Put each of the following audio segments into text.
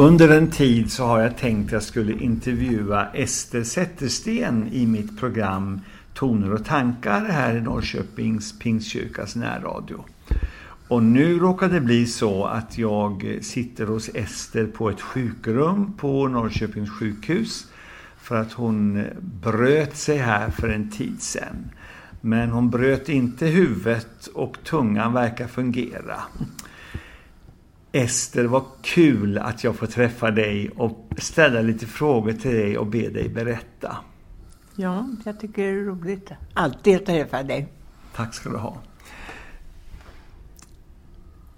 Under en tid så har jag tänkt att jag skulle intervjua Ester Zettersten i mitt program Toner och tankar här i Norrköpings Pingstkyrkas närradio. Och nu råkar det bli så att jag sitter hos Ester på ett sjukrum på Norrköpings sjukhus för att hon bröt sig här för en tid sedan. Men hon bröt inte huvudet och tungan verkar fungera. Ester, vad kul att jag får träffa dig och ställa lite frågor till dig och be dig berätta. Ja, jag tycker det är roligt. Alltid att träffa dig. Tack ska du ha.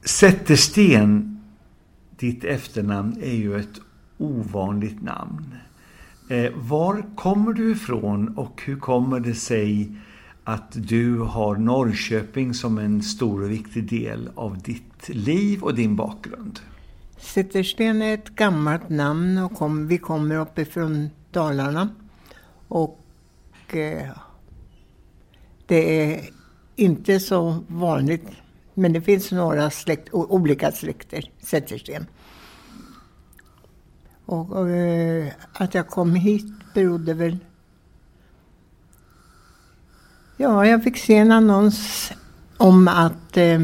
Sättersten, ditt efternamn är ju ett ovanligt namn. Eh, var kommer du ifrån och hur kommer det sig att du har Norrköping som en stor och viktig del av ditt liv och din bakgrund? Zettersten är ett gammalt namn och kom, vi kommer uppifrån Dalarna. Och eh, det är inte så vanligt, men det finns några släkt, olika släkter, Zettersten. Och, och eh, att jag kom hit berodde väl Ja, jag fick se en annons om att eh,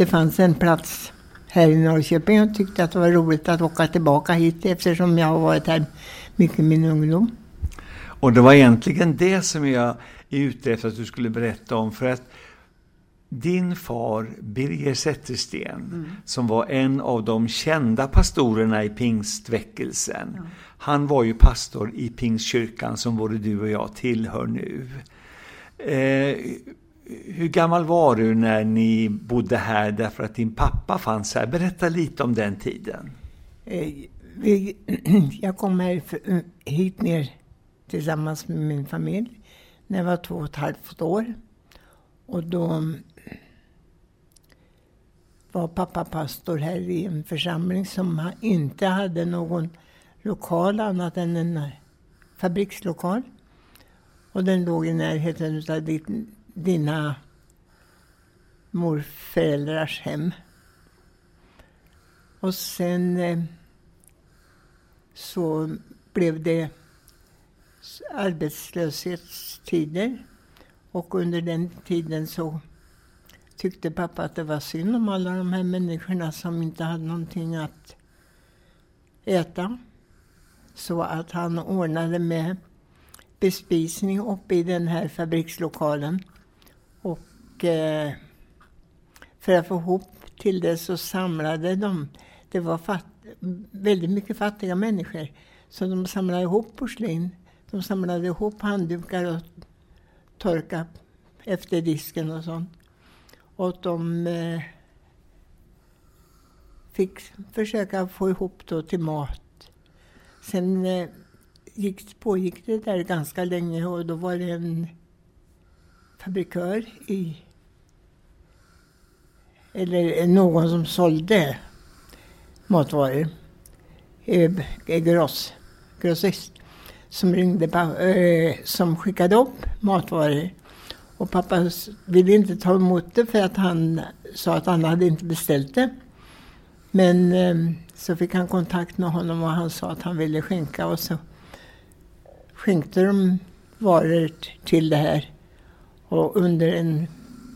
det fanns en plats här i Norrköping och tyckte att det var roligt att åka tillbaka hit eftersom jag har varit här mycket i min ungdom. Och det var egentligen det som jag är ute efter att du skulle berätta om för att din far Birger Zettersten mm. som var en av de kända pastorerna i pingstväckelsen. Ja. Han var ju pastor i pingstkyrkan som både du och jag tillhör nu. Eh, hur gammal var du när ni bodde här därför att din pappa fanns här? Berätta lite om den tiden. Eh, vi, jag kom här för, eh, hit ner tillsammans med min familj när jag var två och ett halvt år. Och då mm, var pappa pastor här i en församling som inte hade någon lokal annat än en eh, fabrikslokal. Och den låg i närheten av din, dina morföräldrars hem. Och sen eh, så blev det arbetslöshetstider. Och under den tiden så tyckte pappa att det var synd om alla de här människorna som inte hade någonting att äta. Så att han ordnade med bespisning uppe i den här fabrikslokalen. Och eh, för att få ihop till det så samlade de, det var fatt, väldigt mycket fattiga människor, så de samlade ihop porslin. De samlade ihop handdukar och torka efter disken och sånt. Och de eh, fick försöka få ihop då till mat. Sen eh, gick, pågick det där ganska länge och då var det en fabrikör i eller någon som sålde matvaror, eh, gross, grossist, som ringde, eh, som skickade upp matvaror. Och pappa ville inte ta emot det för att han sa att han hade inte beställt det. Men eh, så fick han kontakt med honom och han sa att han ville skänka och så skänkte de varor till det här. Och under en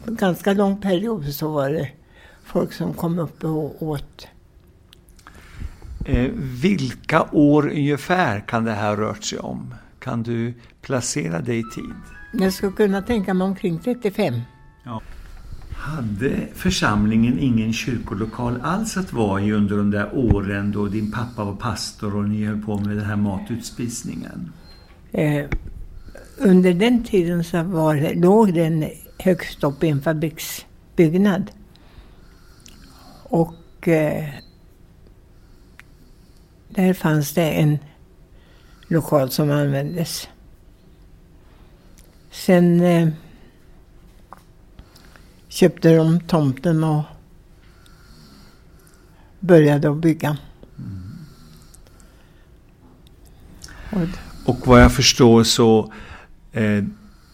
ganska lång period så var det folk som kom upp och åt. Eh, vilka år ungefär kan det här rört sig om? Kan du placera det i tid? Jag skulle kunna tänka mig omkring 35. Ja. Hade församlingen ingen kyrkolokal alls att vara i under de där åren då din pappa var pastor och ni höll på med den här matutspisningen? Eh, under den tiden så var, låg den högst upp i en fabriksbyggnad. Och eh, där fanns det en lokal som användes. Sen eh, köpte de tomten och började att bygga. Mm. Och vad jag förstår så eh,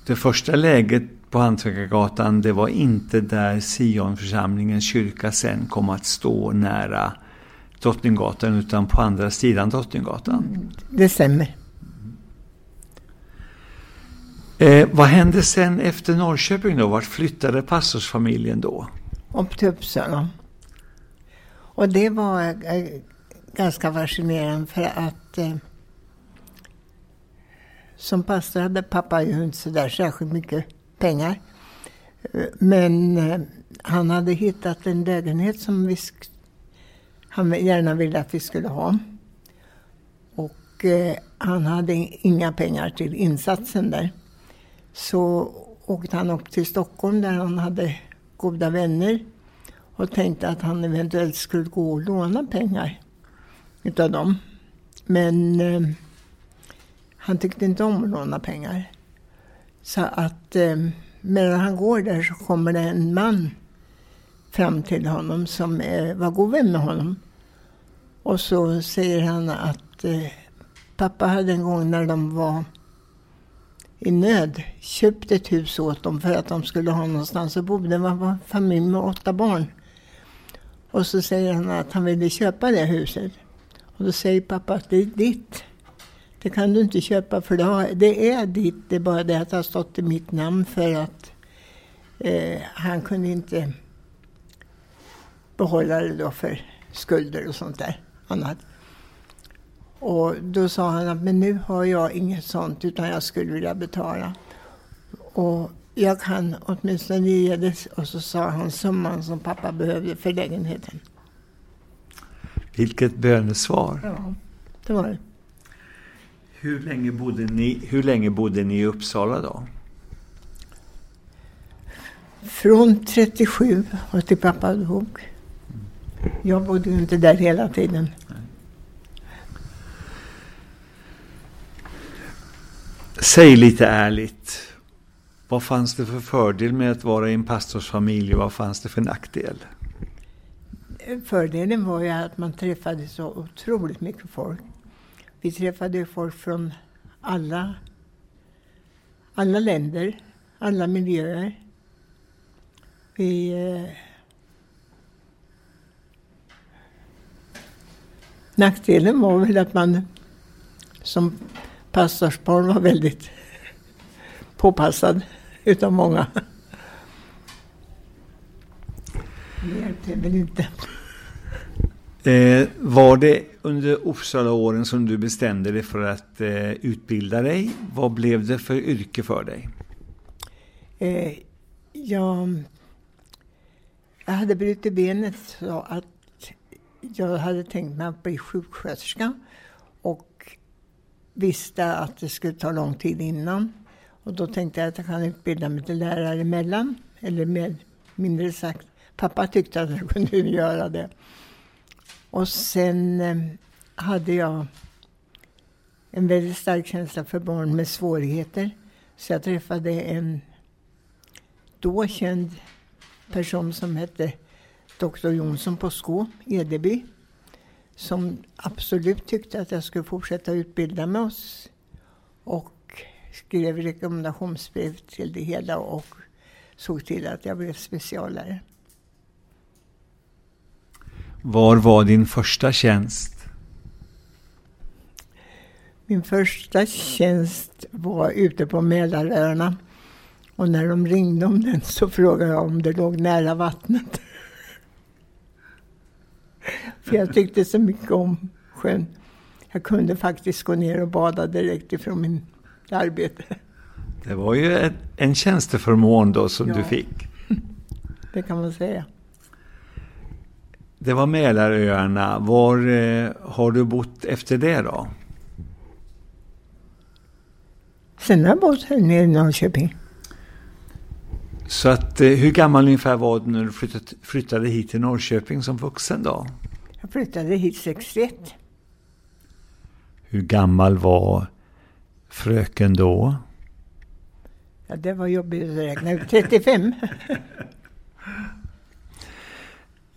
det första läget på Hantverkargatan det var inte där Sionförsamlingens kyrka sen kom att stå nära Drottninggatan utan på andra sidan Drottninggatan. Mm, det stämmer. Eh, vad hände sen efter Norrköping då? Vart flyttade pastorsfamiljen då? Upp till Uppsala. Och det var eh, ganska fascinerande för att eh, som pastor hade pappa ju inte så där särskilt mycket pengar. Men eh, han hade hittat en lägenhet som vi han gärna ville att vi skulle ha. Och eh, han hade inga pengar till insatsen där. Så åkte han upp till Stockholm där han hade goda vänner och tänkte att han eventuellt skulle gå och låna pengar utav dem. Men eh, han tyckte inte om att låna pengar. Så att eh, medan han går där så kommer det en man fram till honom som eh, var god vän med honom. Och så säger han att eh, pappa hade en gång när de var i nöd köpt ett hus åt dem för att de skulle ha någonstans att bo. Det var en familj med åtta barn. Och så säger han att han ville köpa det huset. Och då säger pappa att det är ditt. Det kan du inte köpa för det är ditt. Det är bara det att det har stått i mitt namn för att eh, han kunde inte behålla det då för skulder och sånt där annat. Och då sa han att men nu har jag inget sånt utan jag skulle vilja betala. Och jag kan åtminstone ge det. Och så sa han summan som pappa behövde för lägenheten. Vilket bönesvar. Ja, det var det. Hur länge bodde ni, hur länge bodde ni i Uppsala då? Från 37 och till pappa dog. Jag bodde inte där hela tiden. Säg lite ärligt. Vad fanns det för fördel med att vara i en pastorsfamilj och vad fanns det för nackdel? Fördelen var ju att man träffade så otroligt mycket folk. Vi träffade folk från alla, alla länder, alla miljöer. Vi... Eh, nackdelen var väl att man som pastorsbarn var väldigt påpassad utav många. Det hjälpte väl inte. Eh, var det under Uppsala-åren som du bestämde dig för att eh, utbilda dig? Vad blev det för yrke för dig? Eh, jag, jag hade brutit benet så att jag hade tänkt mig att bli sjuksköterska och visste att det skulle ta lång tid innan. Och då tänkte jag att jag kan utbilda mig till lärare emellan, eller med, mindre sagt, pappa tyckte att jag kunde göra det. Och sen eh, hade jag en väldigt stark känsla för barn med svårigheter. Så jag träffade en då känd person som hette Dr Jonsson på Skå, Edeby. Som absolut tyckte att jag skulle fortsätta utbilda mig oss. Och skrev rekommendationsbrev till det hela och såg till att jag blev speciallärare. Var var din första tjänst? Min första tjänst var ute på Mälaröarna. Och när de ringde om den så frågade jag om det låg nära vattnet. För jag tyckte så mycket om sjön. Jag kunde faktiskt gå ner och bada direkt ifrån min arbete. Det var ju en tjänsteförmån då som ja, du fick. Det kan man säga. Det var Mälaröarna. Var eh, har du bott efter det då? Sen har jag bott här nere i Norrköping. Så att, eh, hur gammal ungefär var du när du flyttade, flyttade hit till Norrköping som vuxen då? Jag flyttade hit 61. Hur gammal var fröken då? Ja, det var jobbigt att räkna ut. 35.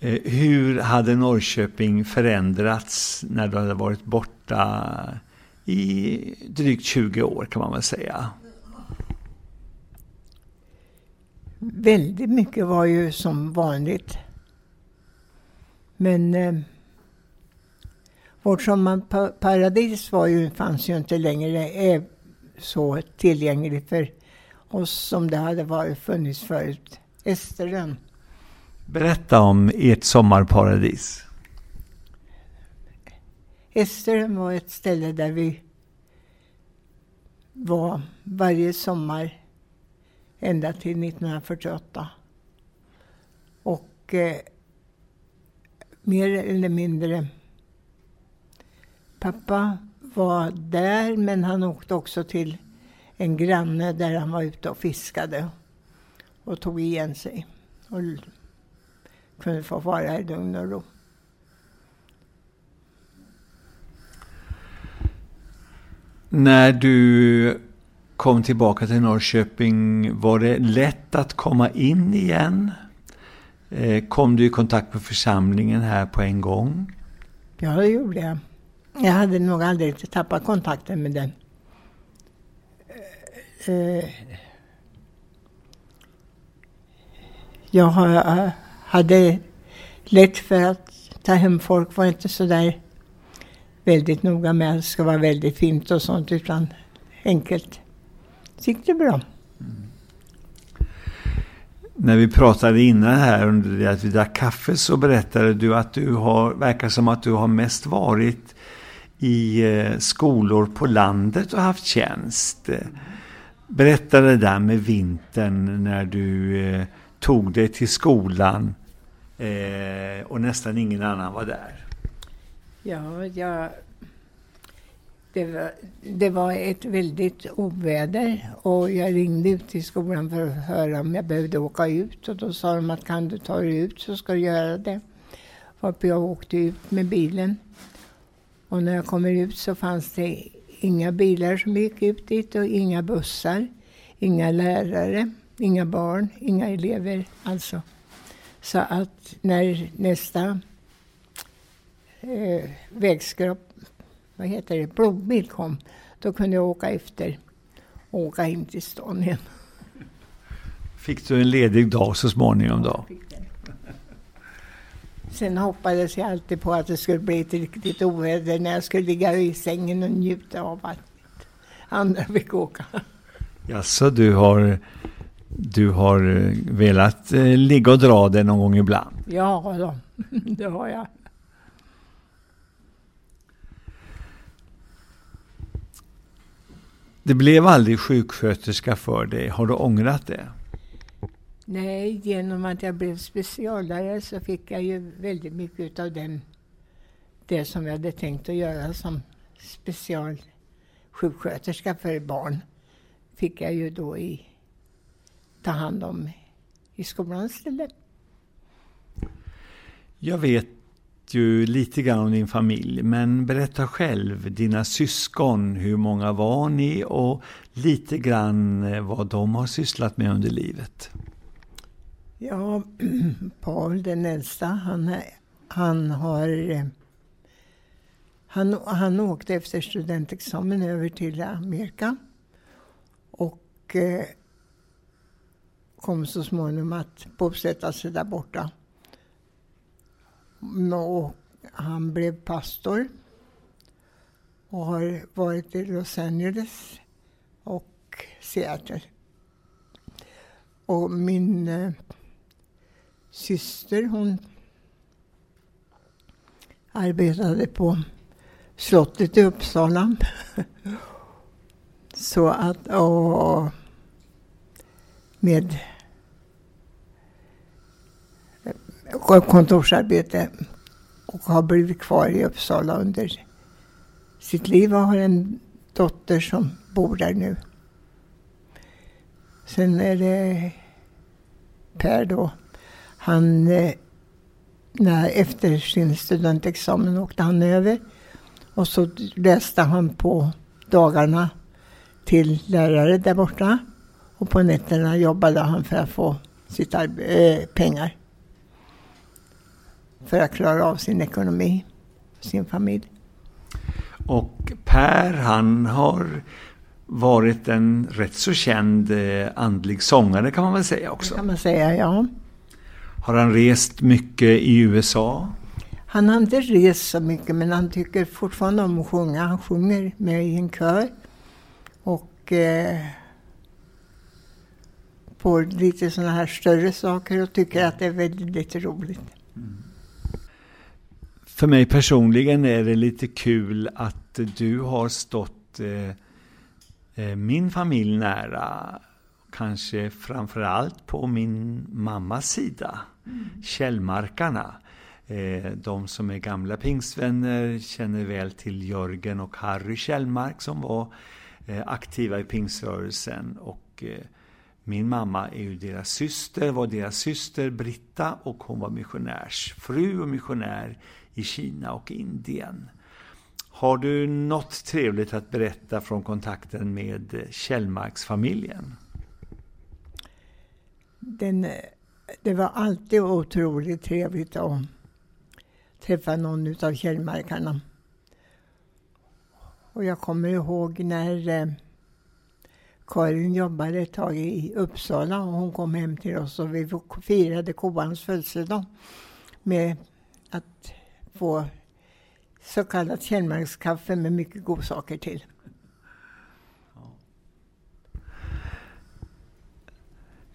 Eh, hur hade Norrköping förändrats när du hade varit borta i drygt 20 år kan man väl säga? Väldigt mycket var ju som vanligt. Men eh, Vårt sommarparadis var ju, fanns ju inte längre är så tillgängligt för oss som det hade varit funnits förut. Esterön. Berätta om ert sommarparadis. Esterön var ett ställe där vi var varje sommar ända till 1948. Och eh, mer eller mindre Pappa var där men han åkte också till en granne där han var ute och fiskade och tog igen sig. Och kunde få vara i lugn och ro. När du kom tillbaka till Norrköping, var det lätt att komma in igen? Eh, kom du i kontakt med församlingen här på en gång? Ja, det gjorde jag. Jag hade nog aldrig tappat kontakten med den. Eh, jag hade lätt för att ta hem folk, var inte så där väldigt noga med att det ska vara väldigt fint och sånt, utan enkelt. Så gick det bra. Mm. När vi pratade innan här under det att vi drack kaffe så berättade du att du har, verkar som att du har mest varit i eh, skolor på landet och haft tjänst. Berätta det där med vintern när du eh, tog dig till skolan eh, och nästan ingen annan var där. Ja, jag, det, var, det var ett väldigt oväder och jag ringde ut till skolan för att höra om jag behövde åka ut och då sa de att kan du ta dig ut så ska du göra det. Varpå jag åkte ut med bilen och när jag kommer ut så fanns det inga bilar som gick ut dit och inga bussar, inga lärare, inga barn, inga elever alltså. Så att när nästa eh, vägskrap, vad heter det, plogbil kom, då kunde jag åka efter och åka in till stan igen. Fick du en ledig dag så småningom då? Sen hoppades jag alltid på att det skulle bli ett riktigt oväder när jag skulle ligga i sängen och njuta av att andra fick åka. Jaså, du har, du har velat eh, ligga och dra det någon gång ibland? Ja, då, det har jag. Det blev aldrig sjuksköterska för dig. Har du ångrat det? Nej, genom att jag blev speciallärare så fick jag ju väldigt mycket av den, det som jag hade tänkt att göra som specialsjuksköterska för barn. Fick jag ju då i, ta hand om i skolan istället. Jag vet ju lite grann om din familj, men berätta själv, dina syskon, hur många var ni och lite grann eh, vad de har sysslat med under livet? Ja, Paul den äldsta, han, han har... Han, han åkte efter studentexamen över till Amerika. Och eh, kom så småningom att bosätta sig där borta. Och han blev pastor och har varit i Los Angeles och Seattle. Och min eh, syster hon arbetade på slottet i Uppsala. Så att, och med kontorsarbete och har blivit kvar i Uppsala under sitt liv och har en dotter som bor där nu. Sen är det Per då han, eh, när, efter sin studentexamen åkte han över och så läste han på dagarna till lärare där borta. Och på nätterna jobbade han för att få sitt äh, pengar. För att klara av sin ekonomi, sin familj. Och Per, han har varit en rätt så känd eh, andlig sångare kan man väl säga också? Det kan man säga, ja. Har han rest mycket i USA? Han har inte rest så mycket men han tycker fortfarande om att sjunga. Han sjunger med i en kör. Och eh, på lite sådana här större saker och tycker att det är väldigt roligt. Mm. För mig personligen är det lite kul att du har stått eh, eh min familj nära. Kanske framförallt på min mammas sida. Mm. Källmarkarna. Eh, de som är gamla pingstvänner känner väl till Jörgen och Harry Källmark som var eh, aktiva i pingströrelsen. Och eh, min mamma är ju deras syster, var deras syster Britta och hon var missionärsfru och missionär i Kina och Indien. Har du något trevligt att berätta från kontakten med Kjellmarksfamiljen? Den, det var alltid otroligt trevligt att träffa någon av Kjellmarkarna. Och jag kommer ihåg när eh, Karin jobbade ett tag i Uppsala och hon kom hem till oss och vi firade kobans födelsedag med att få så kallat källmarkskaffe med mycket godsaker till.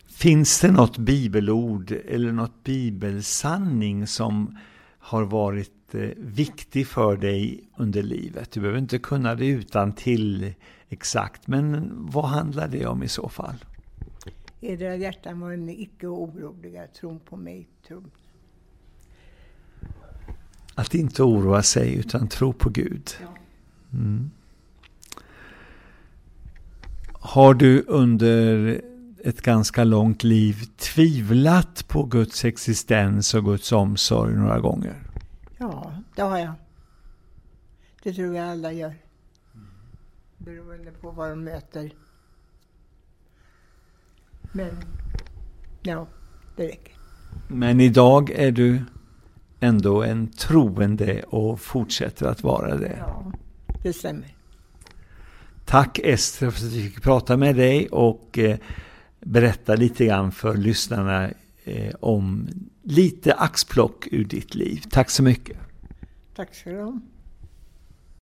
Finns det något bibelord eller något bibelsanning som har varit eh, viktig för dig under livet? Du behöver inte kunna det utan till exakt, men vad handlar det om i så fall? Edra hjärtan var en icke oroliga, tron på mig, tron. Att inte oroa sig utan tro på Gud. Mm. Har du under ett ganska långt liv tvivlat på Guds existens och Guds omsorg några gånger? Ja, det har jag. Det tror jag alla gör. Beroende på vad de möter. Men, ja, det räcker. Men idag är du ändå en troende och fortsätter att vara det. Ja, det stämmer. Tack Ester för att vi fick prata med dig och eh, berätta lite grann för lyssnarna eh, om lite axplock ur ditt liv. Tack så mycket. Tack ska du ha.